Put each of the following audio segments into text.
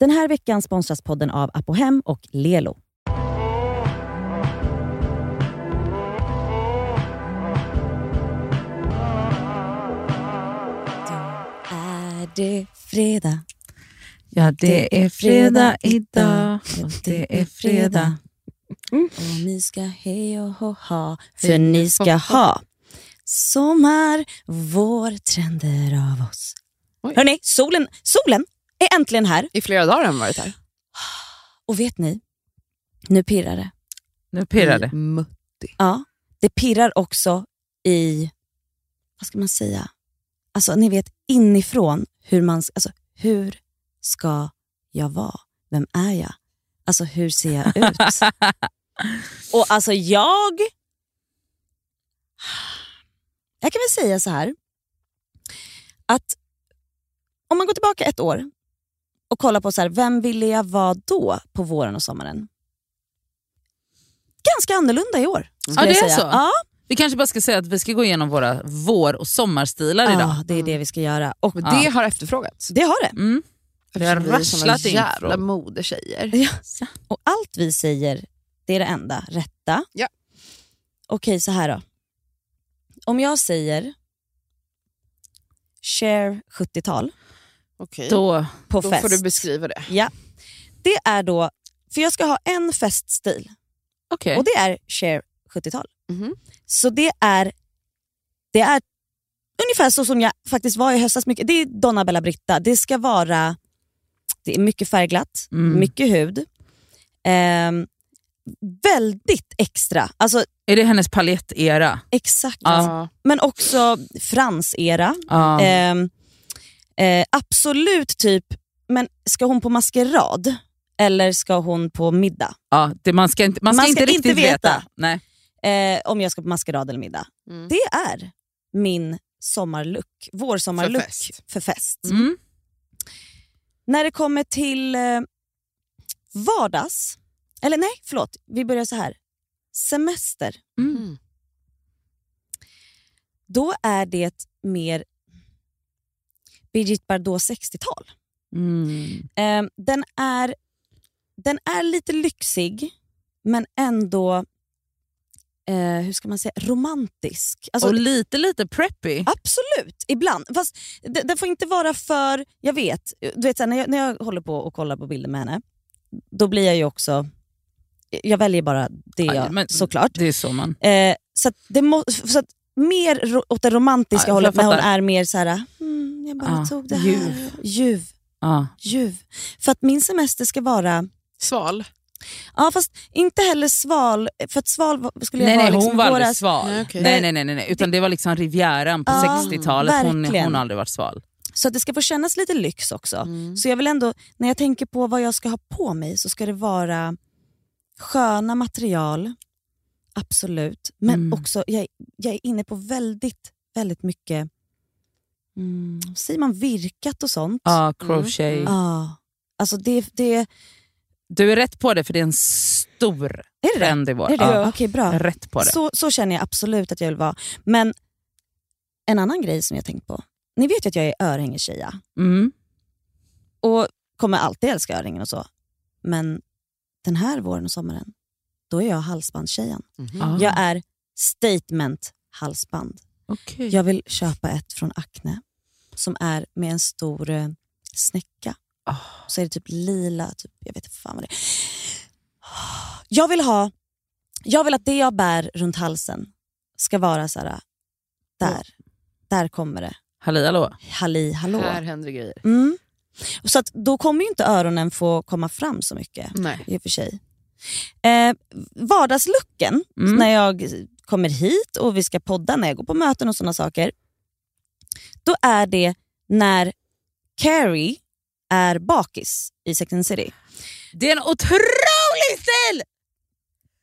Den här veckan sponsras podden av Apohem och Lelo. Då är det fredag. Ja, det är fredag idag och det är fredag. Och ni ska hej och hå ha, för ni ska ha sommar, vår trender av oss. Hörni, solen, solen är äntligen här. I flera dagar har den varit här. Och vet ni, nu pirrar det. Nu pirrar det. Mutti. Ja, det pirrar också i, vad ska man säga, alltså ni vet inifrån hur man, alltså hur ska jag vara? Vem är jag? Alltså hur ser jag ut? Och alltså jag, jag kan väl säga så här, att om man går tillbaka ett år och kollar på så här, vem ville jag vara då på våren och sommaren? Ganska annorlunda i år. Ja, det är så? Ja, Vi kanske bara ska säga att vi ska gå igenom våra vår och sommarstilar idag. ja, det är det vi ska göra. Och Ja. det har efterfrågats. det har det. Mm. Det har rasslat in jävla modetjejer. Ja. Och allt vi säger, det är det enda rätta. Ja. Okej, så här då. Om jag säger share 70-tal Okej. Då, på Då fest. får du beskriva det. Ja. Det är då, för jag ska ha en feststil okej. och det är share 70-tal. Mhm. Så det är, det är ungefär så som jag faktiskt var i höstas. Mycket. Det är Donna Bella Britta. Det ska vara det är mycket färgglatt, Mm. mycket hud. Ehm, väldigt extra. Alltså Är det hennes paljettera? exakt. Ja. Men också Frans-era. Ja. Ehm, eh, absolut typ, men ska hon på maskerad? Eller ska hon på middag? ja, det, man ska inte, man ska Man inte ska riktigt inte veta. veta. Nej. Eh, om jag ska på maskerad eller middag. Mm. Det är min sommarlook, vårsommarlook För fest. för fest. Mm. När det kommer till eh, vardags, eller nej förlåt, vi börjar så här. Semester, Mm. Mm. då är det mer Brigitte Bardot 60-tal. Mm. Eh, den, är, den är lite lyxig, men ändå eh, hur ska man säga, romantisk. Alltså, och lite lite preppy. Absolut, ibland. Fast det, det får inte vara för... Jag vet, du vet när, jag, när jag håller på och kollar på bilder med henne, då blir jag ju också... Jag väljer bara det Ja, jag, men- såklart. Det är så man... Eh, så det må, så att mer åt det romantiska Ja, hållet när hon är mer så här, hmm, jag bara Ja, tog det här. ljuv. Ljuv. Ja. Ljuv. För att min semester ska vara, Sval. ja fast inte heller sval, för att sval skulle jag Nej, ha nej, liksom hon var aldrig sval. Nej, okej. Nej, nej, nej, nej. Utan det var liksom Rivieran på Ja, 60-talet. Hon, hon har aldrig varit sval. Så att det ska få kännas lite lyx också. Mm. Så jag vill ändå, när jag tänker på vad jag ska ha på mig så ska det vara sköna material, absolut. Men Mm. också, jag, är- jag är inne på väldigt, väldigt mycket, mm, säger man virkat och sånt? Ja, crochet. Mm. Ja. Alltså det, det, är Du är rätt på det för det är en stor det det? trend i vår. Är det? Ja, Okej, bra. rätt på det. Så, så känner jag absolut att jag vill vara. Men en annan grej som jag tänkt på, ni vet ju att jag är örhängetjeja. Mm. och kommer alltid älska örhängen och så. Men den här våren och sommaren, då är jag halsbandstjejen. Ah. Jag är statement halsband. Okej. Jag vill köpa ett från Acne som är med en stor eh, snäcka. Ah. Så är det typ lila, typ, jag vet inte fan vad det är. Jag vill ha, jag vill att det jag bär runt halsen ska vara så här, där, där kommer det. Halli hallå. Halli hallå. Här händer grejer. Mm. Så att då kommer ju inte öronen få komma fram så mycket Nej. i och för sig. Eh, vardagslooken, Mm. när jag kommer hit och vi ska podda, när jag går på möten och sådana saker. Då är det när Carrie är bakis i Sex and City. Det är en otrolig stil!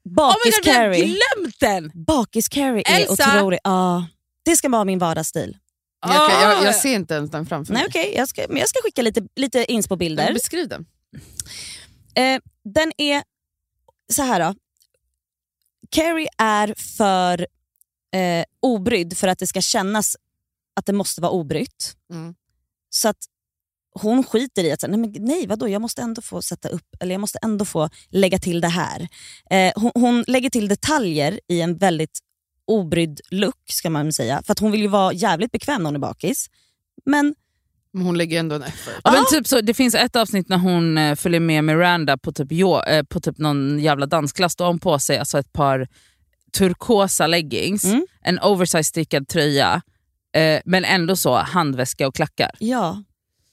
Oh Bakis my God, Carrie. glömt den! Bakis Carrie är Elsa! otrolig. Ja, det ska vara min vardagsstil. Jag, kan, jag, Ah! jag ser inte ens den framför Nej, mig. okej, jag, ska, men jag ska skicka lite, lite inspo-bilder. Beskriv den. Eh, den är så här då. Carrie är för eh, obrydd för att det ska kännas att det måste vara obrytt. Mm. Så att hon skiter i att säga, nej, men, nej vadå, jag måste ändå få sätta upp, eller jag måste ändå få lägga till det här. Eh, hon, hon lägger till detaljer i en väldigt obrydd look ska man säga. För att hon vill ju vara jävligt bekväm när hon är bakis. Men Men hon lägger ändå en effort. Ja, men typ så, det finns ett avsnitt när hon eh, följer med Miranda på typ, jo, eh, på typ någon jävla dansklass. Då har hon på sig alltså ett par turkosa leggings, Mm. en oversized stickad tröja, eh, men ändå så handväska och klackar. ja,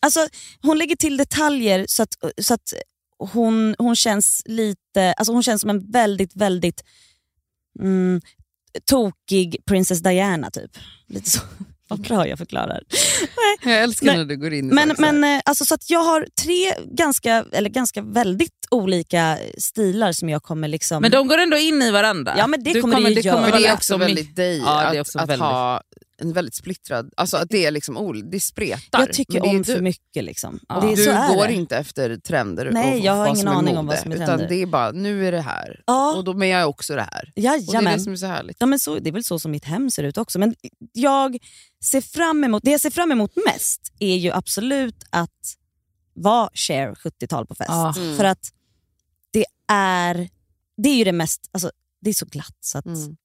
alltså hon lägger till detaljer så att, så att hon, hon känns lite, alltså hon känns som en väldigt, väldigt mm, tokig Princess Diana typ. Lite så. Vad bra jag förklarar. Jag älskar Nej, när du går in i Men, så men eh, alltså, så att jag har tre ganska, eller ganska väldigt olika stilar som jag kommer liksom... Men de går ändå in i varandra. Ja, men det Du kommer det ju göra. kommer Men det är lätt också väldigt dig Ja, det är att, också att väldigt- ha en väldigt splittrad, alltså att det är liksom ol- det spretar. jag tycker är om du. för mycket. Liksom. Ja. Det, är- Du så är går det. inte efter trender Nej, och jag har ingen är aning om mode, vad som är utan trender. det är bara, nu är det här. Ja, Och då, men jag är också det här. Och det är jajamän. det som är så härligt. Ja, men så, det är väl så som mitt hem ser ut också. Men jag ser fram emot, det jag ser fram emot mest är ju absolut att vara Cher 70-tal på fest. Ah. Mm. För att det är, det är ju det mest, alltså, det är så glatt så att Mm.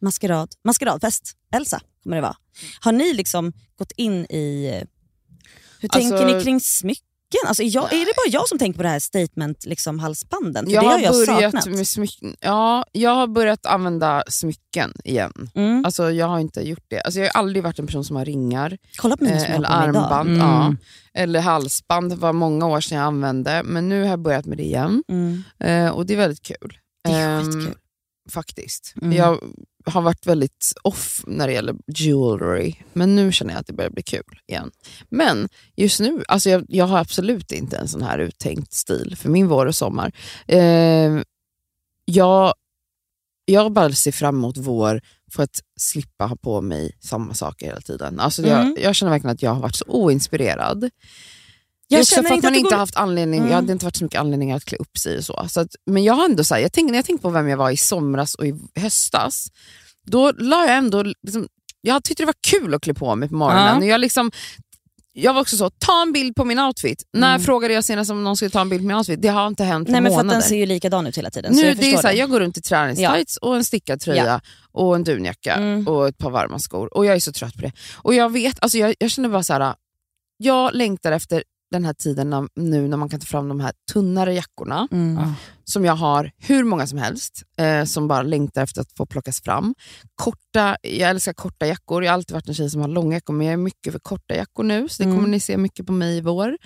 Maskerad, maskeradfest, Elsa kommer det vara. Har ni liksom gått in i, hur Alltså- tänker ni kring smycken? Alltså, är, jag, är det bara jag som tänker på det här statement liksom, halsbanden? För Jag det har jag börjat saknat. med smycken. Ja, jag har börjat använda smycken igen. Mm. Alltså jag har inte gjort det. Alltså, jag har aldrig varit en person som har ringar Kolla på mina som eh, eller mig armband. Mm. Ja. Eller halsband. Det var många år sedan jag använde, men nu har jag börjat med det igen. Mm. Eh, och det är väldigt kul. Det är skitkul. Faktiskt. Mm. Jag har varit väldigt off när det gäller jewelry, men nu känner jag att det börjar bli kul igen. Men just nu, alltså jag, jag har absolut inte en sån här uttänkt stil för min vår och sommar. Eh, jag, jag bara ser fram emot vår för att slippa ha på mig samma saker hela tiden. Alltså Mm. jag, jag känner verkligen att jag har varit så oinspirerad. Jag också känner för att man inte går- haft anledning, Mm. jag hade inte varit så mycket anledningar att klä upp sig och så. så att, men jag har ändå så här, jag tänkte, när jag tänkte på vem jag var i somras och i höstas, då la jag ändå, liksom, jag tyckte det var kul att klä på mig på morgonen. Ja. Jag, liksom, jag var också så, ta en bild på min outfit. När Mm. frågade jag senast om någon skulle ta en bild på min outfit? Det har inte hänt på Nej, men för att månader. den ser ju likadan ut hela tiden. Nu, jag det är så här, jag går runt i träningstights och en stickad tröja och en dunjacka Mm. och ett par varma skor. Och jag är så trött på det. Och jag vet, alltså jag, jag känner bara så här. jag längtar efter den här tiden när, nu när man kan ta fram de här tunnare jackorna Mm. Som jag har hur många som helst, eh, som bara längtar efter att få plockas fram. Korta, jag älskar korta jackor, jag har alltid varit en tjej som har långa jackor, men jag är mycket för korta jackor nu, så det Mm. kommer ni se mycket på mig i vår.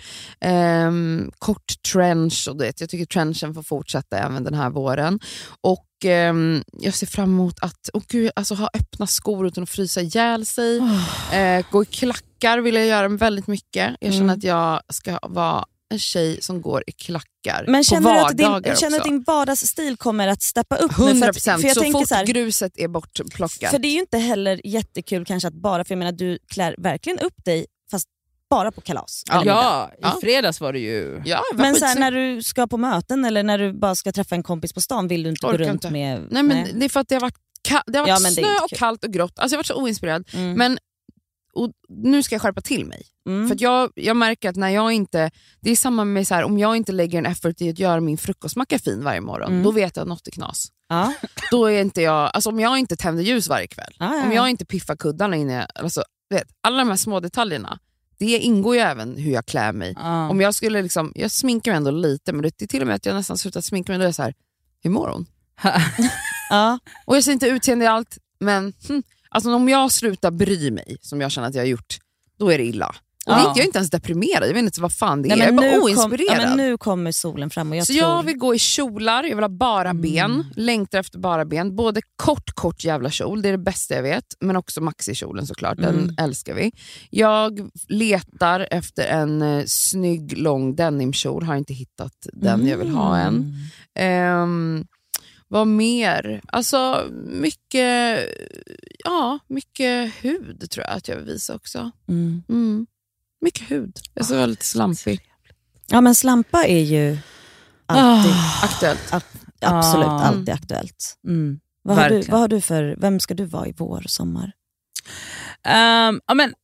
Ehm, kort trench, och det, jag tycker trenchen får fortsätta även den här våren. Och ehm, Jag ser fram emot att oh gud, alltså, ha öppna skor utan att frysa ihjäl sig. Eh, gå i klackar vill jag göra väldigt mycket. Jag känner Mm. att jag ska vara en tjej som går i klackar Men på känner du att din, vardagar känner du att din vardagsstil kommer att steppa upp nu? 100 För, att, procent, för jag så tänker fort så här, gruset är bortplockat. För det är ju inte heller jättekul kanske att bara, för jag menar du klär verkligen upp dig fast bara på kalas. Ja. Ja, i Ja. fredags var det ju... ja, jag var Men så här, när du ska på möten eller när du bara ska träffa en kompis på stan vill du inte gå Orkar runt inte. med... Nej, men Det är för att det har varit, ka- det har Ja, varit är snö och kul. kallt och grått. Alltså, jag har varit så oinspirerad. Mm. Men och nu ska jag skärpa till mig. Mm. För jag, jag märker att när jag inte, det är samma med så här, om jag inte lägger en effort i att göra min frukostmacka fin varje morgon, Mm. då vet jag att något är knas. ja. Då är inte jag, alltså om jag inte tänder ljus varje kväll, Ja, ja, om ja. jag inte piffar kuddarna inne, alltså, vet, alla de här små detaljerna, det ingår ju även hur jag klär mig. Ja. Om jag skulle liksom, jag sminkar mig ändå lite, men det är till och med att jag nästan slutat sminka mig, då är jag så här, hur mår hon? Ja. Och jag ser inte utseende i allt, men hm, alltså om jag slutar bry mig, som jag känner att jag har gjort, då är det illa. Och Ja. jag är inte ens deprimerad, jag vet inte vad fan det är, Nej, jag är bara nu, kom, oinspirerad. ja, men nu kommer solen fram och jag så tror... jag vill gå i kjolar, jag vill ha bara Mm. ben, längtar efter bara ben. Både kort, kort jävla kjol, det är det bästa jag vet, men också maxikjolen såklart, den Mm. älskar vi. Jag letar efter en eh, snygg lång denimkjol, har inte hittat den jag vill ha än. Mm. Ehm, vad mer? Alltså mycket, ja, mycket hud tror jag att jag vill visa också. Mm. Mm. Mycket hud. Jag ska vara lite slampig. Ja men slampa är ju alltid, Aktuellt. absolut Ah. alltid aktuellt. Mm, Vad har, du, vad har du för, vem ska du vara i vår och sommar? Ehm, ja, men,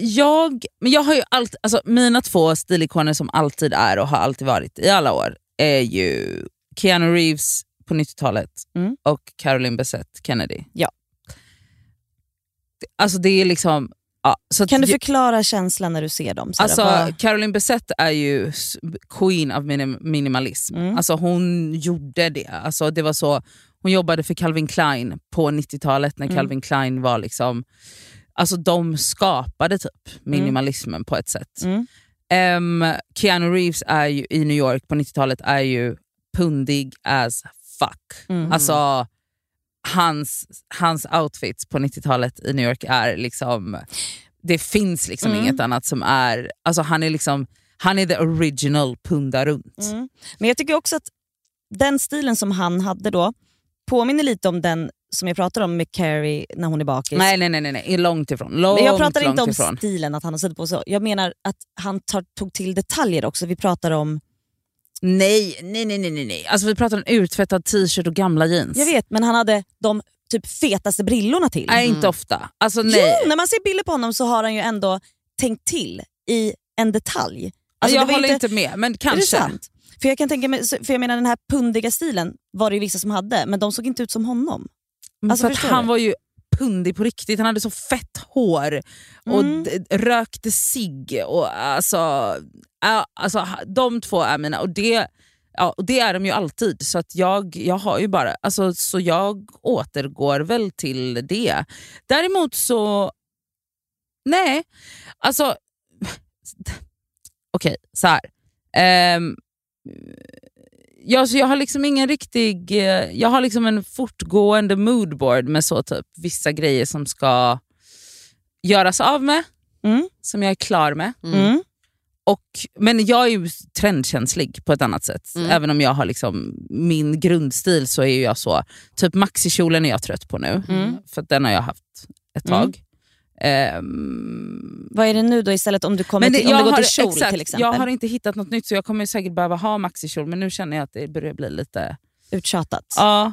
jag, men jag har ju alltid, alltså mina två stilikoner som alltid är och har alltid varit i alla år är ju Keanu Reeves på 90-talet Mm. och Caroline Bessette Kennedy. Ja. Alltså det är liksom... Ja, så Kan du jag- förklara känslan när du ser dem? Så Alltså, vad- Caroline Bessette är ju queen of minim minimalism. Mm. Alltså, hon gjorde det. Alltså, det var så, hon jobbade för Calvin Klein på 90-talet när Mm. Calvin Klein var liksom... Alltså de skapade typ minimalismen på ett sätt. Mm. Em, Keanu Reeves är ju, i New York på 90-talet är ju pundig as fuck. Mm. Alltså hans, hans outfits på 90-talet i New York är liksom... Det finns liksom Mm. inget annat som är... Alltså han är liksom han är the original punda runt. Mm. Men jag tycker också att den stilen som han hade då påminner lite om den som jag pratar om med Carrie när hon är bakis. Nej, nej, nej, nej, långt ifrån. Långt, Men jag pratar inte om ifrån. stilen, att han har suttit på så. Jag menar att han tar, tog till detaljer också. Vi pratar om, Nej, nej, nej, nej, nej. Alltså vi pratar om en utvättad t-shirt och gamla jeans. jag vet, men han hade de typ fetaste brillorna till. Nej, inte ofta. Alltså nej. Jo, när man ser bilder på honom så har han ju ändå tänkt till i en detalj. Alltså, jag det var håller inte, med, men Är det kanske. sant? För jag kan tänka mig, för jag menar den här pundiga stilen var det ju vissa som hade, men de såg inte ut som honom. Men Alltså, för han du? var ju pundig på riktigt, han hade så fett hår och Mm. rökte cigg. Och alltså, alltså, de två är mina, och det, ja, och det är de ju alltid. Så att jag, jag har ju bara, alltså, så jag återgår väl till det. Däremot så, nej, alltså, okej så här. Ehm, Ja, så jag har liksom ingen riktig... eh, Jag har liksom en fortgående moodboard med så typ vissa grejer som ska göras av med, Mm. som jag är klar med. Mm. Och, men jag är ju trendkänslig på ett annat sätt. Mm. Även om jag har liksom min grundstil så är jag så. Typ maxikjolen är jag trött på nu, Mm. för den har jag haft ett Mm. tag. Ehm, Vad är det nu då istället om du, kommer men det, till, om jag du går har, till kjol exakt, till exempel? Jag har inte hittat något nytt så jag kommer säkert behöva ha maxikjol men nu känner jag att det börjar bli lite... Uttjatat. Ja.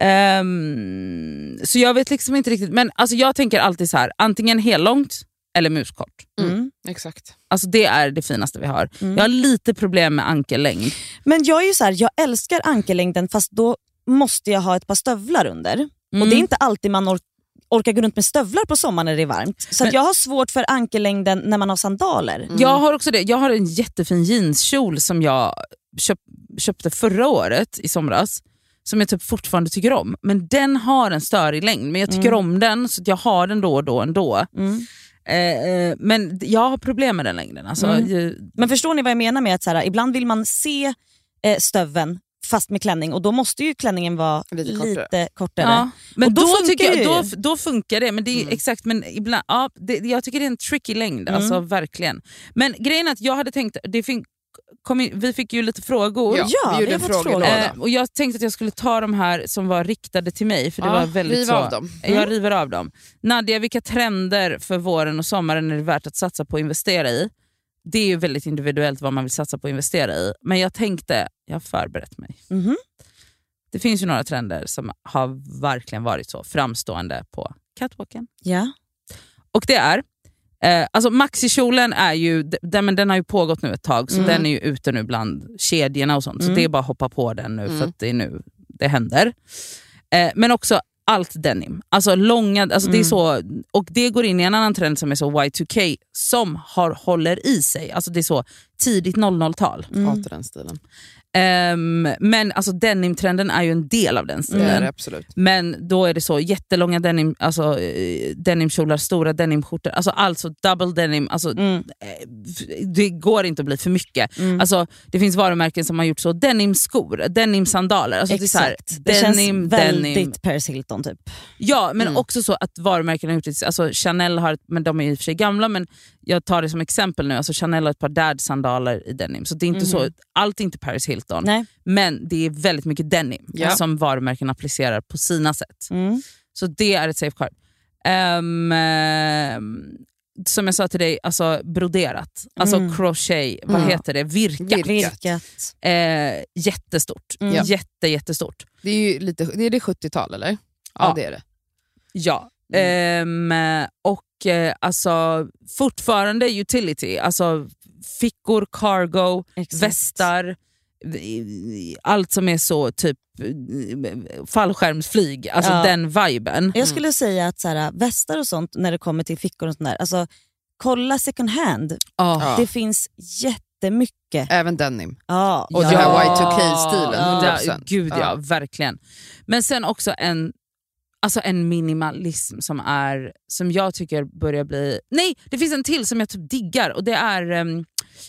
Ehm, så jag vet liksom inte riktigt, men alltså jag tänker alltid så här: antingen hellångt eller muskort. Mm. Exakt. Alltså det är det finaste vi har. Mm. Jag har lite problem med ankellängd. Men jag är ju så här, jag älskar ankellängden fast då måste jag ha ett par stövlar under. Och Mm. Det är inte alltid man or- orkar gå runt med stövlar på sommaren när det är varmt. Så Men- jag har svårt för ankellängden när man har sandaler. Jag har också det. Jag har en jättefin jeanskjol som jag köp, köpte förra året i somras. Som jag typ fortfarande tycker om. Men den har en störig längd. Men jag tycker Mm. om den så att jag har den då och då ändå. Mm. Eh, eh, men jag har problem med den längden. Alltså, Mm. ju- Men förstår ni vad jag menar med att så här, ibland vill man se eh, stöveln fast med klänning och då måste ju klänningen vara Lite lite kortare. kortare. Ja, men Och då då, funkar tycker jag, det då, då funkar det. Men det är Mm. exakt, men ibland, ja, det, jag tycker det är en tricky längd. Mm. Alltså, verkligen. Men grejen är att jag hade tänkt, det fin, kom in, vi fick ju lite frågor. Ja, vi gjorde vi en frågelåda. frågor. Eh, och jag tänkte att jag skulle ta de här som var riktade till mig. För det Ja, var väldigt riv så, av dem. Jag river av dem. Nadja, vilka trender för våren och sommaren är det värt att satsa på och investera i? Det är ju väldigt individuellt vad man vill satsa på och investera i. Men jag tänkte, jag har förberett mig. Mhm. Det finns ju några trender som har verkligen varit så framstående på catwalken. Ja. Och det är, eh, alltså maxikjolen är ju, den, men den har ju pågått nu ett tag så Mm. den är ju ute nu bland kedjorna och sånt. Så Mm. det är bara att hoppa på den nu för Mm. att det är nu det händer. Eh, men också allt denim. Alltså långa, alltså det är Mm. så, och det går in i en annan trend som är så Y2K som har, håller i sig. Alltså det är så tidigt 00-tal. Mm. Hatar den stilen. Ehm, men alltså denimtrenden är ju en del av den Det stilen. absolut. Men då är det så jättelånga denim, alltså, eh, denimkjolar, stora denimskjortor, alltså, alltså double denim. Alltså, Mm. eh, det går inte att bli för mycket. Mm. Alltså, det finns varumärken som har gjort så, denimskor, denimsandaler. Alltså, det är så här. Det denim, känns väldigt denim. Paris Hilton typ. Ja, men Mm. också så att varumärken har gjort det. Alltså, Chanel har, men de är i och för sig gamla, men jag tar det som exempel nu. Alltså, Chanel har ett par dad-sandaler i denim. Så det är inte Mhm. så, allt är inte Paris Hilton. Nej. Men det är väldigt mycket denim Ja. som varumärken applicerar på sina sätt. Mm. Så det är ett safeguard. Um, ehm, som jag sa till dig, alltså broderat. Alltså Mm. crochet, vad Mm. heter det? Virka. Virkat. Virkat. Eh, jättestort. Mm. Jätte, jättestort. Det är ju lite, det är det 70-tal eller? Ja, Ja. det är det. Ja. Mm. Ehm, och och eh, alltså, fortfarande utility. Alltså fickor, cargo, Exakt. västar, allt som är så typ fallskärmsflyg, alltså Ja. den viben. Jag skulle säga att så här, västar och sånt när det kommer till fickor och sånt där, alltså, kolla second hand. Ja. Det finns jättemycket. Även denim. Ja, Och ja. det här Y2K-stilen, Ja, 100%. gud ja, Ja. verkligen. Men sen också en, alltså en minimalism som, är, som jag tycker börjar bli... Nej, det finns en till som jag typ diggar och det är, ehm,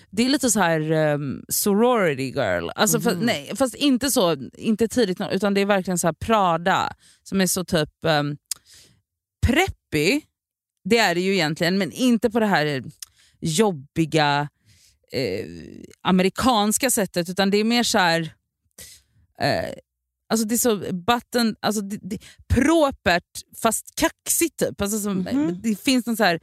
det är lite så här ehm, sorority girl. Alltså för, Mhm. nej, fast inte så inte tidigt, utan det är verkligen så här Prada som är så typ um, preppy. Det är det ju egentligen, men inte på det här jobbiga eh, amerikanska sättet utan det är mer så här... Eh, alltså det är så button, alltså det, det, propert fast kaxigt typ. Alltså som, Mhm. Det finns någon så här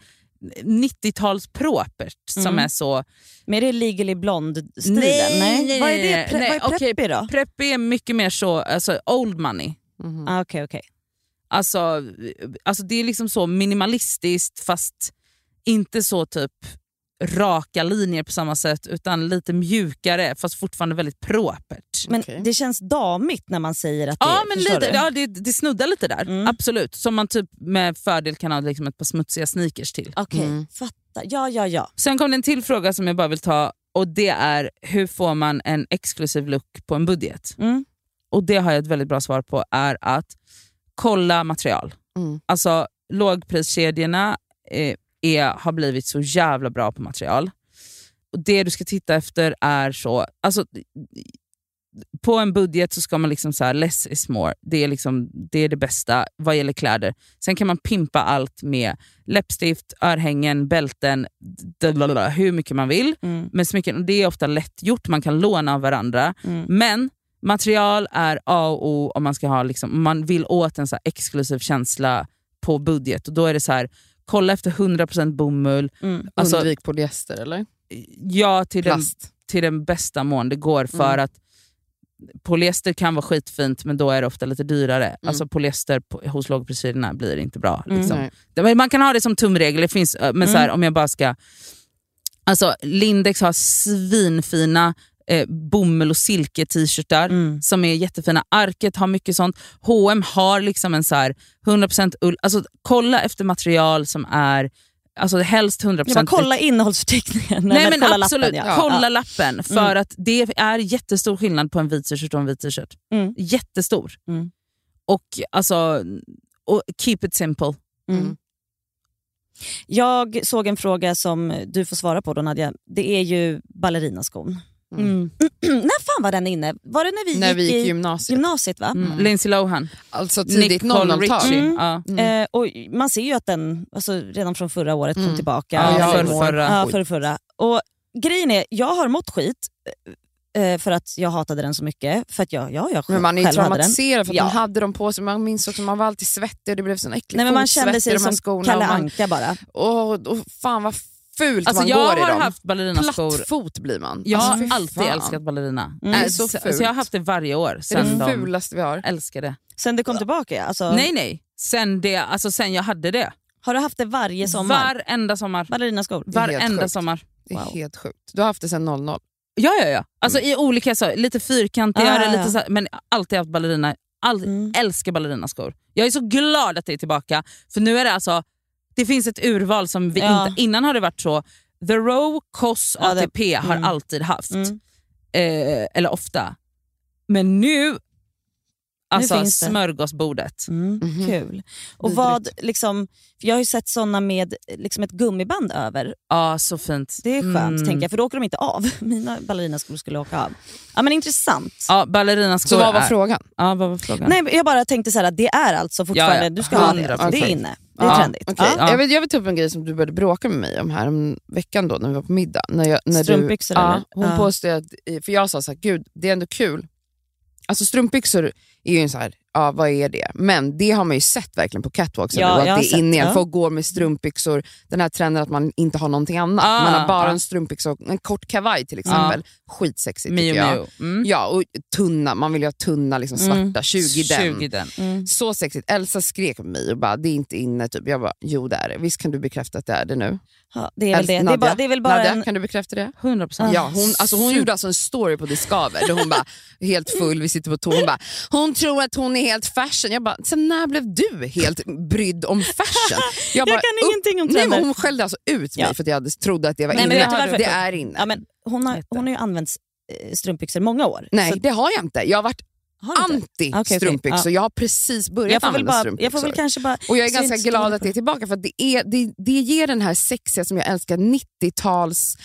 90-tals propert som Mm. är så... Men är det legally blond-stilen? Nej, nej, Vad är nej, det? Pre- nej, vad är preppy då? Preppy är mycket mer så alltså old money. Mhm. Ah, Okej, okej. Alltså, alltså det är liksom så minimalistiskt fast inte så typ raka linjer på samma sätt utan lite mjukare fast fortfarande väldigt propert. Men Okej. det känns damigt när man säger att det Ja, men lite, du? ja det, det snuddar lite där. Mm. Absolut. Som man typ med fördel kan ha liksom ett par smutsiga sneakers till. Okej, Mm. fattar. Ja, ja, ja. Sen kom det en till fråga som jag bara vill ta och det är hur får man en exklusiv look på en budget? Mm. Och det har jag ett väldigt bra svar på är att kolla material. Mm. Alltså lågpriskedjorna eh, är, har blivit så jävla bra på material. Och Det du ska titta efter är så, alltså på en budget så ska man liksom så här, less is more. Det är, liksom, det är det bästa vad gäller kläder. Sen kan man pimpa allt med läppstift, örhängen, bälten, blablabla, hur mycket man vill. Mm. Men smycken, det är ofta lätt gjort, man kan låna av varandra. Mm. Men material är A och O om man, ska ha liksom, om man vill åt en så här exklusiv känsla på budget. Och Då är det så här, kolla efter 100% bomull. Mm. Alltså, Undvik polyester eller? ja, till den, till den bästa mån det går. För Mm. att Polyester kan vara skitfint men då är det ofta lite dyrare. Alltså polyester på, hos lågpriskedjorna blir inte bra. Mm. Liksom. Men Man kan ha det som tumregel, det finns, men så här, Mm. om jag bara ska... Alltså Lindex har svinfina eh, bomull och silke t-shirtar Mm. som är jättefina. Arket har mycket sånt. H&M har liksom en så här 100% ull. Alltså, kolla efter material som är alltså helst 100% Jag bara kolla innehållsförteckningen. Nej, men kolla absolut, Lappen, ja. kolla Ja. lappen. För att det är jättestor skillnad på en vit t-shirt och en vit t-shirt. Mm. Jättestor. Mm. Och alltså, och keep it simple. Mm. Jag såg en fråga som du får svara på då Nadja. Det är ju ballerinaskon. Mm. när fan var den inne? Var det när vi När gick vi gick i gymnasiet. gymnasiet? va? Mm. Lindsay Lohan. Alltså tidigt Nicole 00-tal. Richie. Mm. Ja. Eh, och man ser ju att den alltså, redan från förra året kom Mm. tillbaka. Ja, Ja, för, förra. Ja, för förra. Och grejen är, jag har mått skit eh, för att jag hatade den så mycket. För att jag, ja, jag Men man är ju traumatiserad för att Ja. man hade dem på sig. Man minns också att man var alltid svettig och det blev sån äcklig Nej, men man kände sig som. Kalle och Anka bara. åh, åh, fan vad fult Alltså, man jag går i har dem. haft ballerinaskor. Platt fot blir man. Jag Alltså, har fy alltid fan. älskat ballerina. Mm. Det är Alltså, så alltså, jag har haft det varje år. Det är Sen det de fulaste vi har. älskar det. Sen det kom tillbaka. Alltså, Nej nej, sen, det, alltså, sen jag hade det. Har du haft det varje sommar? Varenda sommar. Ballerinaskor? Varenda sommar. Det är Wow. helt sjukt. Du har haft det sedan 00. Ja, ja, ja. Alltså i olika, så, lite fyrkantigare, Ah, ja, ja. lite så, men alltid haft ballerina. All, Mm. Älskar ballerinaskor. Jag är så glad att det är tillbaka. För nu är det alltså, det finns ett urval som vi Ja. inte... Innan har det varit så, The Row, COS, Ja, det- ATP har mm. alltid haft. Mm. Eh, eller ofta. Men nu, alltså det. smörgåsbordet. Mm, Mhm. Kul. Och Vidrigt. vad, liksom, jag har ju sett såna med liksom ett gummiband över. Ja, så fint. Det är skönt Mm. tänker jag, för då åker de inte av. Mina ballerinaskor skulle åka av. Ja men intressant. Ja, ballerinaskor Så vad var är... frågan? Ja, vad var frågan? Nej, jag bara tänkte så här, att det är alltså fortfarande, Ja, ja. du ska ha det. 100%. Det är inne. Det är trendigt. Okej, Ja. Ja. Jag, vill, jag vill ta upp en grej som du började bråka med mig om här om veckan då när vi var på middag. När jag, när Strumpbyxor du, eller? Hon Ja. påstod att, för jag sa så här, gud det är ändå kul. Alltså strumpbyxor är ju en så här, ja vad är det? Men det har man ju sett verkligen på catwalks, Ja, att det är inne igen. ja. Folk går med strumpbyxor, den här trenden att man inte har någonting annat. Ah, man har bara ah. en strumpbyxa och en kort kavaj till exempel. Skitsexigt Mio tycker jag. Mm. Ja, och tunna, man vill ju ha tunna liksom svarta, Mm. 20 den. 20 den. Mm. Så sexigt. Elsa skrek på mig och bara, det är inte inne. Typ. Jag bara, jo det är det. Visst kan du bekräfta att det är det nu? Ja, det är väl det. Elsa- Det är, bara, det är väl bara Nadja, en... kan du bekräfta det? 100 procent. Ja, hon, alltså hon gjorde alltså en story på Discover där hon bara, helt full, vi sitter på tå, hon bara, hon tror att hon är helt fashion. Jag bara, sen när blev du helt brydd om fashion? Jag kan ingenting om Nej, men trender. Hon skällde alltså ut mig Ja. för att jag hade, trodde att det var Nej, men inne. du varför? Det är inne. Ja, men hon, har, hon har ju använt eh, strumpbyxor många år. Nej, Så, det har jag inte. Jag har varit? Anti strumpbyxor. Ja. Jag har precis börjat jag, får använda bara, strumpbyxor. jag får väl kanske bara... Och jag är ganska glad att det är tillbaka för det, är, det, det ger den här sexiga som jag älskar, 90-tals...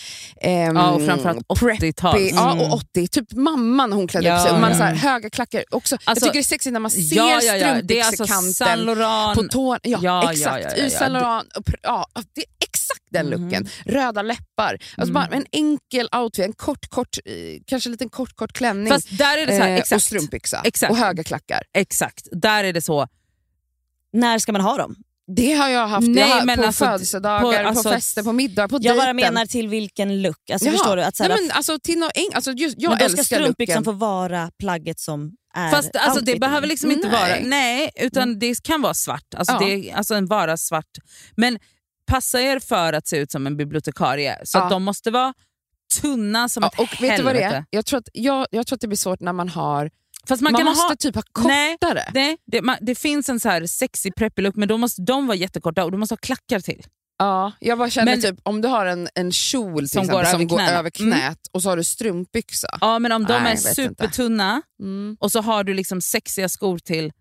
ehm, Ja, och framförallt 80-tals. preppy, Ja, Mm. och 80. Typ mamman hon klädde Ja, upp sig. Och man ja. så här, höga klackar också. Alltså, jag tycker det är sexigt när man ser Ja, ja, ja. Alltså strumpbyxekanten Laurent. på tån. Ja, Ja, ja, exakt. ja, ja, ja. Saint Laurent. Ja, det är exakt den Mhm. looken. Röda läppar. Alltså Mm. bara en enkel outfit, en kort, kort, eh, kanske en liten kort, kort klänning. Fast där är det så här, eh, och exakt. strumpbyxa. Exakt. Och höga klackar. Exakt, där är det så. När ska man ha dem? Det har jag haft Nej, jag har, på alltså, födelsedagar, på- på, alltså- fester, på middagar, på Jag bara dejten. menar till vilken look. Alltså, Jaha. förstår du? Att, så här, Nej, men, alltså, till no, alltså, just, jag men då ska älskar strumpbyxan looken. få vara plagget som är Fast alltså, det behöver liksom inte Nej. vara... Nej, utan det kan vara svart. Alltså, Ja. det, alltså en vara svart. Men passa er för att se ut som en bibliotekarie. Så Ja. de måste vara tunna som Ja, ett och helvete. vet du vad det är? Jag tror, att, jag, jag tror att det blir svårt när man har... Fast man, Man, kan måste ha... typ ha Nej, kortare. Nej, det, man, det finns en så här sexy preppy look men då måste de vara jättekorta och du måste ha klackar till. Ja, jag bara känner Men- typ om du har en, en kjol Som går som över går över knät och så har du strumpbyxa. Ja men om de Nej, är supertunna Mm. och så har du liksom sexiga skor till,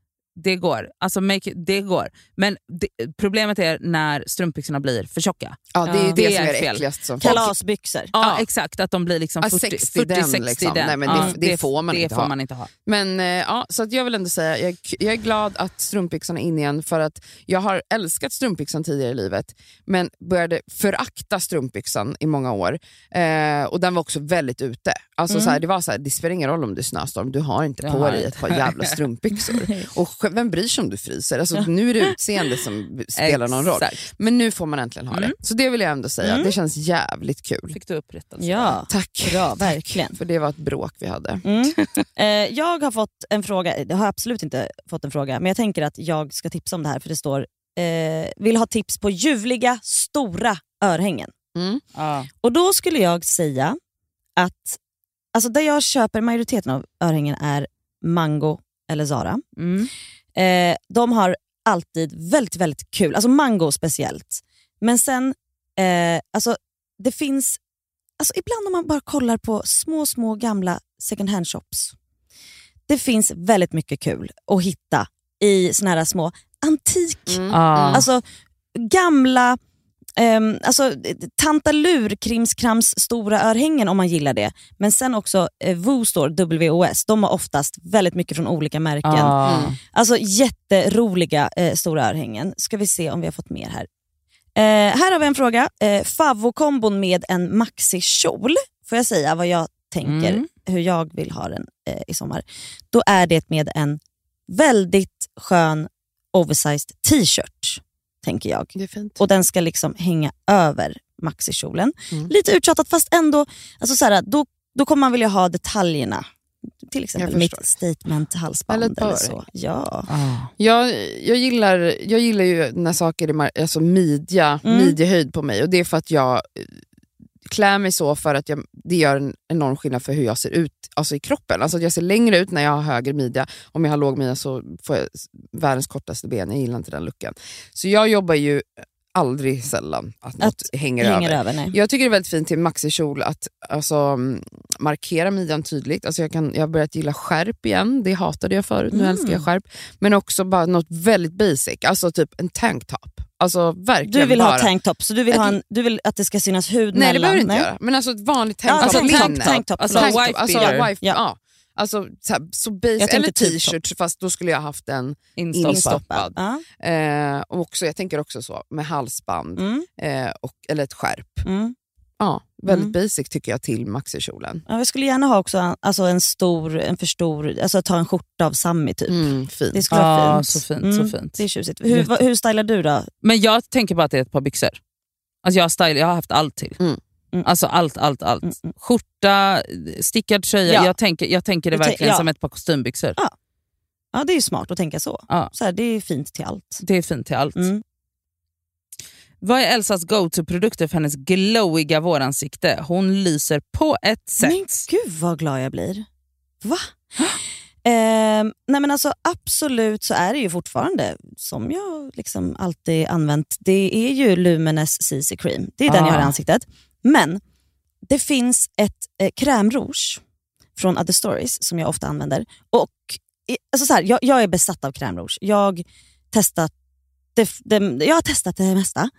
det går. Alltså make it, det går. Men det, problemet är när strumpbyxorna blir för tjocka. Ja, det är det, Det som är det äckligaste som Kalasbyxor. Ja, Ja. exakt, att de blir liksom Ja, 40, 60 40 den 60 liksom. den. Nej, men ja, det- det får man det inte får ha. man inte ha. Men eh, ja, så att jag vill ändå säga, jag, jag är glad att strumpbyxorna är in igen för att jag har älskat strumpbyxan tidigare i livet men började förakta strumpbyxan i många år. Eh, och den var också väldigt ute. Alltså, så här, det var så här, det spelar ingen roll om det är snöstorm, du har inte Jag på har dig inte. ett par jävla strumpbyxor. och vem bryr sig om du fryser? Alltså, nu är det utseende som spelar någon roll. Men nu får man äntligen ha Mm. det. Så det vill jag ändå säga, Mm. det känns jävligt kul. Fick du upprättelse? Ja, Tack. bra, verkligen. För det var ett bråk vi hade. Mm. Eh, jag har fått en fråga, jag har absolut inte fått en fråga, men jag tänker att jag ska tipsa om det här för det står eh, vill ha tips på ljuvliga stora örhängen. Mm. Ja. Och då skulle jag säga att alltså där jag köper majoriteten av örhängen är Mango eller Zara. Mm. Eh, de har alltid väldigt, väldigt kul. Alltså Mango speciellt. Men sen, eh, alltså det finns, alltså ibland om man bara kollar på små, små gamla second hand shops. Det finns väldigt mycket kul att hitta i såna här små antik, Mm. Ja. alltså gamla Um, alltså, Tantalur krimskrams stora örhängen om man gillar det. Men sen också eh, Woo Store, WOS, de har oftast väldigt mycket från olika märken. Ja. Mm. Alltså jätteroliga eh, stora örhängen. Ska vi se om vi har fått mer här. Eh, här har vi en fråga. Eh, Favvo-kombon med en maxi-kjol. Får jag säga vad jag tänker, Mm. hur jag vill ha den eh, i sommar. Då är det med en väldigt skön oversized t-shirt, tänker jag. Det är fint. Och den ska liksom hänga över maxikjolen. Mm. Lite uttjatat fast ändå, alltså så här, då, då kommer man vilja ha detaljerna. Till exempel mitt statement-halsband Eller eller, så. Ja. Ja. Jag, jag, gillar, jag gillar ju när saker är alltså midja, Mm. midjehöjd på mig och det är för att jag eh, klär mig så för att jag, det gör en enorm skillnad för hur jag ser ut alltså i kroppen. Alltså att jag ser längre ut när jag har högre midja. Om jag har låg midja så får jag världens kortaste ben. Jag gillar inte den looken. Så jag jobbar ju aldrig sällan att något hänger, Hänger över. över. Jag tycker det är väldigt fint till maxikjol att alltså, mm, markera midjan tydligt. Alltså jag, kan, jag har börjat gilla skärp igen, det hatade jag förut, nu Mm. älskar jag skärp. Men också bara något väldigt basic, alltså typ en tanktop. Alltså verkligen Du vill bara. ha tanktop, så du vill, Ett- ha en, du vill att det ska synas hud Nej det mellan? behöver du inte nej? göra, men alltså ett vanligt Ja, tanktop. alltså tank- linne. tanktop, Alltså, förlåt. wife alltså, wife, Ja. ja. Alltså, så, här, så basic, eller typ t-shirt fast då skulle jag haft en Instoppad. Instoppad. Ja. eh, och också, jag tänker också så med halsband Mm, eh, och, eller ett skärp. mm. Ja, väldigt Mm. basic tycker jag till maxikjolen. Ja, jag skulle gärna ha också alltså en stor, en för stor, alltså ta en skjorta av Sami typ. Mm, fint. Det skulle vara Ja, fint. så fint, Mm, så fint. Det är tjusigt. Hur, vad, hur stylar du då? Men jag tänker bara att det är ett par byxor. Alltså jag, har style, jag har haft allt till. Mm. Mm. Alltså allt, allt, allt. Mm, mm. Skjorta, stickad tröja. Ja. Jag, tänker, jag tänker det verkligen ja. som ett par kostymbyxor. Ja, det är ju smart att tänka så. Ja. så här, det är fint till allt. Det är fint till allt. Mm. Vad är Elsas go-to-produkter för hennes glowiga våransikte? Hon lyser på ett sätt. Men gud vad glad jag blir. Va? Ehm, nej men alltså Absolut så är det ju fortfarande, som jag liksom alltid använt, det är ju Lumines CC Cream. Det är den Ah. jag har i ansiktet. Men det finns ett eh, krämrouge från Other Stories som jag ofta använder. Och alltså så här, jag, jag är besatt av krämrouge. Jag, testat det, det, jag har testat det mesta.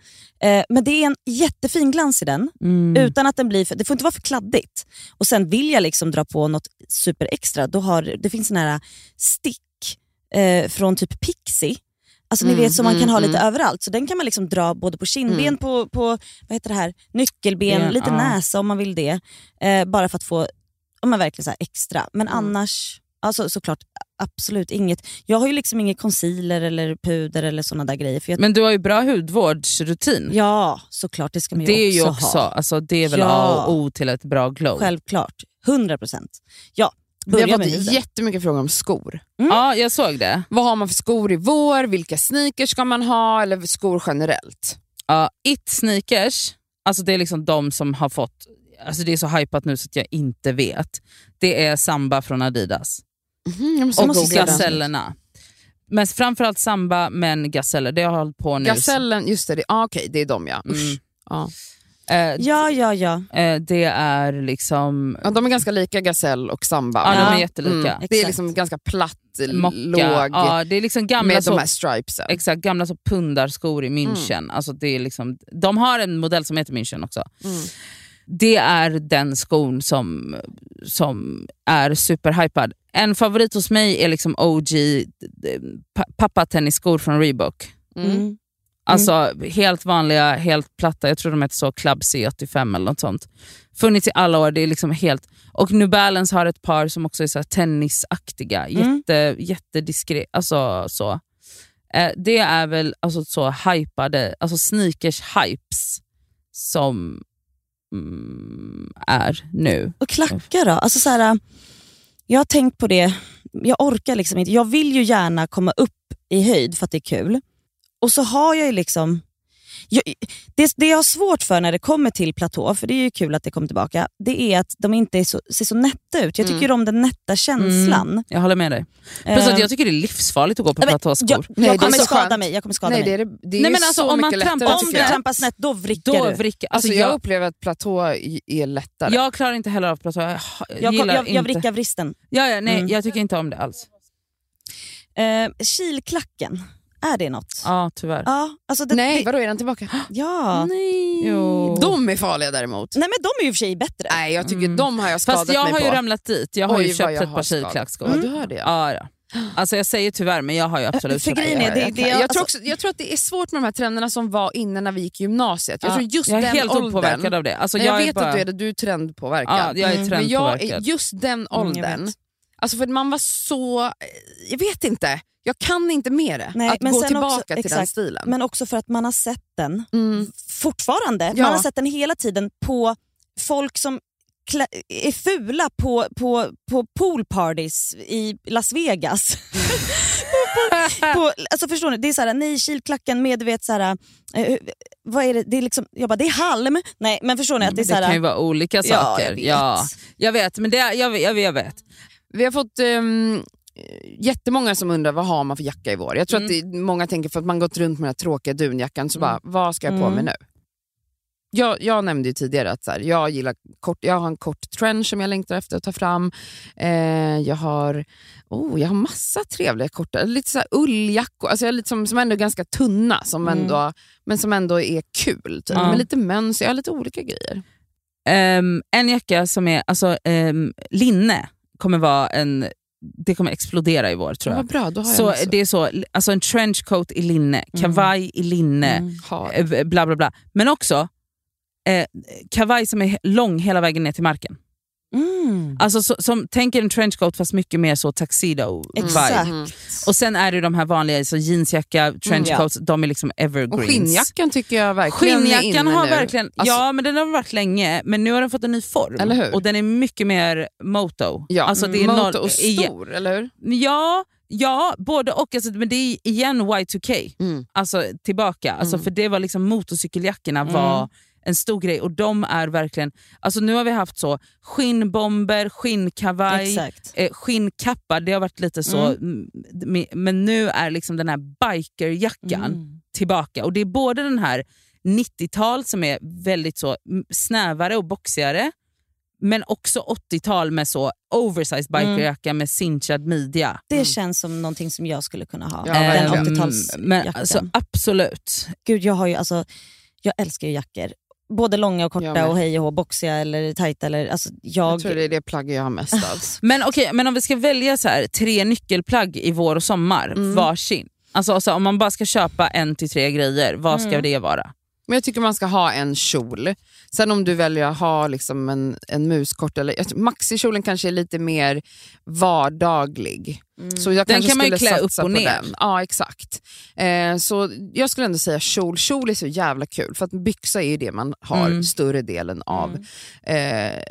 Eh, men det är en jättefin glans i den. Mm. Utan att den blir för, det får inte vara för kladdigt. Och Sen vill jag liksom dra på något superextra. Då har, det finns en här stick eh, från typ Pixie. Alltså ni Mm, vet som man kan mm, ha lite mm. överallt. Så den kan man liksom dra både på kindben, på, på vad heter det här? nyckelben, Ben, lite ja. näsa om man vill det. Eh, bara för att få om man verkligen så extra. Men annars, alltså, såklart absolut inget. Jag har ju liksom ingen concealer eller puder eller såna där grejer. För jag, Men du har ju bra hudvårdsrutin. ja, såklart det ska man ju det är ju också, också, ha. alltså, det är väl Ja. A och O till ett bra glow. Självklart. 100 procent. Ja, Vi har fått jättemycket frågor om skor. Ja, jag såg det. Vad har man för skor i vår? Vilka sneakers ska man ha? Eller skor generellt? Ja, It sneakers, alltså det är liksom de som har fått, alltså det är så hypat nu så att jag inte vet. Det är Samba från Adidas. Måste Och gasellerna. Men framförallt Samba, men gaseller. Det har jag hållit på nu. Gasellen, just det. det ah, Okej, det är de ja. Mm. Ja. Eh, Ja, ja, ja. eh, det är liksom... Ja, de är ganska lika Gasell och Samba. Ja, de är jättelika. Mm. Det är liksom ganska platt, Mocka. låg, Ja, det är liksom gamla med så, de här stripesen. exakt, gamla så pundarskor i München. Alltså det är liksom, de har en modell som heter München också. Mm. Det är den skon som, som är superhypad. En favorit hos mig är liksom OG eh, pa- pappatennisskor från Reebok. Mm. Mm. Alltså helt vanliga, helt platta. Jag tror de heter så Club C85 eller något sånt. Funnits i alla år. Det är liksom helt... Och New Balance har ett par som också är så här tennisaktiga. Mm. Jätte, jättediskret. Alltså, så. Eh, det är väl alltså, så hypade, alltså sneakers-hypes som mm, är nu. Och klackar då? Alltså så här, äh, jag har tänkt på det, jag orkar liksom inte. Jag vill ju gärna komma upp i höjd för att det är kul. Och så har jag ju liksom... Jag, det, det jag har svårt för när det kommer till platå, för det är ju kul att det kommer tillbaka, det är att de inte är så, ser så nätta ut. Jag tycker Mm. om den nätta känslan. Mm, jag håller med dig. Plus Eh, att jag tycker det är livsfarligt att gå på men platåskor. jag, jag är kommer skada mig. Jag kommer skada Nej, mig. det är, det, är Nej, men alltså, så om man mycket lättare om du jag. trampar snett, då vrickar Då du. vrickar, Alltså, alltså, jag jag, upplever att platå är lättare. jag klarar inte heller av platå. Jag, Jag, gillar jag, jag inte. vrickar vristen. Ja, ja, nej, Mm. jag tycker inte om det alls. Eh, kilklacken, är det något? Ja, tyvärr. Ja, alltså det, Nej, det, vadå är den tillbaka? ja. Nej. Jo. De är farliga däremot. Nej men de är ju i och för sig bättre. Nej, jag tycker Mm. de har jag skadat Fast jag mig har på. ju ramlat dit. Jag har Oj, ju köpt jag ett par skadat. kilklackskor. Ja, du har det. Ja, ja. Alltså jag säger tyvärr, men jag har ju absolut För grejen det. är, det- jag, det- jag, alltså- tror också, jag tror att det är svårt med de här trenderna som var innan när vi gick i gymnasiet. Jag Ja, tror just jag är den helt åldern, opåverkad av det. Alltså, jag, jag, är vet bara, att du är det, du är trendpåverkad. Ja, jag är Mm. Men jag, trendpåverkad. just den Mm, åldern, vet. Alltså för man var så... eh, Jag vet inte, jag kan inte med det. Nej, att gå tillbaka också- till den exakt. stilen. Men också för att man har sett den Mm. fortfarande. Ja. Man har sett den hela tiden på folk som klä- är fula på, på, på poolparties i Las Vegas. på, alltså förstår ni? Det är såhär, nej kilklacken med du vet såhär, eh, vad är det? det är liksom, jag bara, det är halm. Nej men förstår ni? att det är det kan ju såhär, vara olika ja, saker. jag vet. Ja, jag vet, men det, jag, jag, jag vet. Vi har fått um, jättemånga som undrar vad har man för jacka i vår. Jag tror Mm. att det, många tänker för att man gått runt med den här tråkiga dunjackan, så Mm. bara, vad ska jag på Mm. mig nu? Jag, jag nämnde ju tidigare att så här, jag, gillar kort, jag har en kort trench som jag längtar efter att ta fram. Eh, jag, har, oh, jag har massa trevliga korta, lite så här ulljackor, alltså jag lite som, som ändå är ganska tunna som Mm. ändå, men som ändå är kul. Typ. Ja. Med lite mönster, jag har lite olika grejer. Ehm, en jacka som är alltså, ehm, linne kommer vara en, det kommer explodera i vår tror jag. bra, har jag Så massor. det är så, alltså en trenchcoat i linne, kavaj i linne, Mm. Eh, bla bla bla. Men också eh, kavaj som är lång hela vägen ner till marken. Mm. Alltså så, som, tänk er en trenchcoat fast mycket mer så tuxedo Exakt. vibe. Och sen är det de här vanliga så jeansjacka, trenchcoats, de är liksom evergreens. Och skinnjackan tycker jag verkligen Skinnjackan har nu. verkligen, Alltså, ja men den har varit länge, men nu har den fått en ny form. Eller hur? Och den är mycket mer moto. Ja, alltså, det är moto noll- och stor, eller hur? Ja, ja både och. Alltså, men det är igen Y2K. Mm. Alltså tillbaka. Alltså, Mm. För det var liksom motorcykeljackorna var en stor grej och de är verkligen... Alltså nu har vi haft så skinnbomber, skinnkavaj, eh, skinnkappa. Det har varit lite så. mm, Men nu är liksom den här bikerjackan Mm. tillbaka. Och det är både den här 90-tal som är väldigt så mm, snävare och boxigare, men också 80-tal med så oversized bikerjacka med cinchad midja. Det känns som någonting som jag skulle kunna ha. Ja, den verkligen. 80-talsjackan. men alltså, Absolut. Gud, jag, har ju, alltså, jag älskar ju jackor. Både långa och korta och hej och hå, boxiga eller tajta. Eller, alltså, jag, Jag tror det är det plagget jag har mest av. Men okej, men om vi ska välja så här, tre nyckelplagg i vår och sommar, Mm. varsin. Alltså, alltså, om man bara ska köpa en till tre grejer, vad ska Mm. det vara? Men jag tycker man ska ha en kjol. Sen om du väljer att ha liksom en, en muskort, eller, maxikjolen kanske är lite mer vardaglig. Så jag Den kan man ju klä upp och ner. Den. Ja, exakt. Eh, så jag skulle ändå säga kjol. Kjol är så jävla kul, för att byxa är ju det man har Mm. större delen av eh,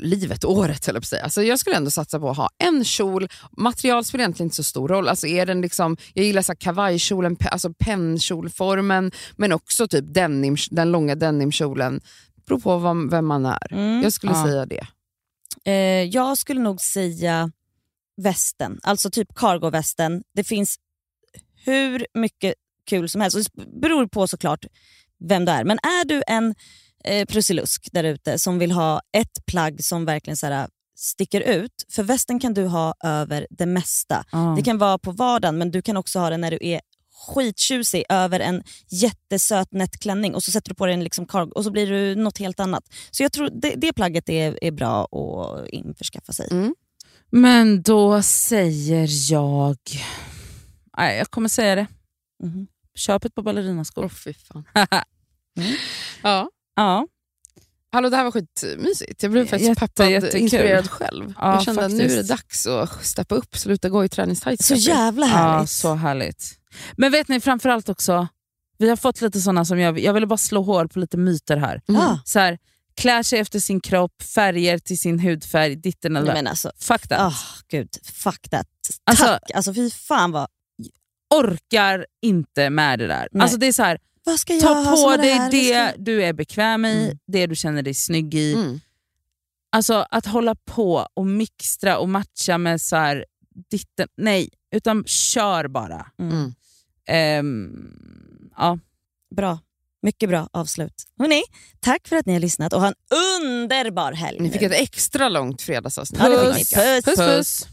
livet, året höll jag säga. Så jag skulle ändå satsa på att ha en kjol. Material spelar egentligen inte så stor roll. Alltså är den liksom, jag gillar så kavajkjolen, alltså pennkjolformen, men också typ denim, den långa denimkjolen. Beror på vad, vem man är. Mm. Jag skulle Ja. säga det. Eh, jag skulle nog säga västen, alltså typ cargo-västen. Det finns hur mycket kul som helst. Det beror på såklart vem du är. Men är du en eh, prussilusk där ute som vill ha ett plagg som verkligen så här, sticker ut. För västen kan du ha över det mesta. Det kan vara på vardagen men du kan också ha den när du är skittjusig över en jättesöt nättklänning och så sätter du på dig en liksom cargo och så blir du något helt annat. Så jag tror det, det plagget är, är bra att införskaffa sig. Mm. Men då säger jag... Nej, jag kommer säga det. Mhm. Köp ett par ballerinaskor. Åh fy fan. Mm. Ja. Ja. Hallå, det här var skitmysigt. Jag blev faktiskt Jätte, peppad, jättekul. inspirerad själv. Ja, jag kände att nu är det dags att steppa upp, sluta gå i träningstights. Så jävla ja, härligt. så härligt. Men vet ni, framförallt också, vi har fått lite såna som jag, jag ville bara slå hår på lite myter här. Mm. Ah, Så här klär sig efter sin kropp, färger till sin hudfärg, ditten eller men alltså, Fuck that. oh, gud, fuck that. Alltså- Tack. Alltså, fy fan vad... Orkar inte med det där. Nej. Alltså det är så här, Vad ska jag ta på dig här? det Vad ska- du är bekväm i, Mm. det du känner dig snygg i. Mm. Alltså att hålla på och mixtra och matcha med så här, ditten, nej, utan kör bara. Mm. Ehm, ja. Bra. Mycket bra avslut. Hörrni, tack för att ni har lyssnat och ha en underbar helg Ni fick ett extra långt fredagsavsnitt. Det. Puss, Puss, puss. puss.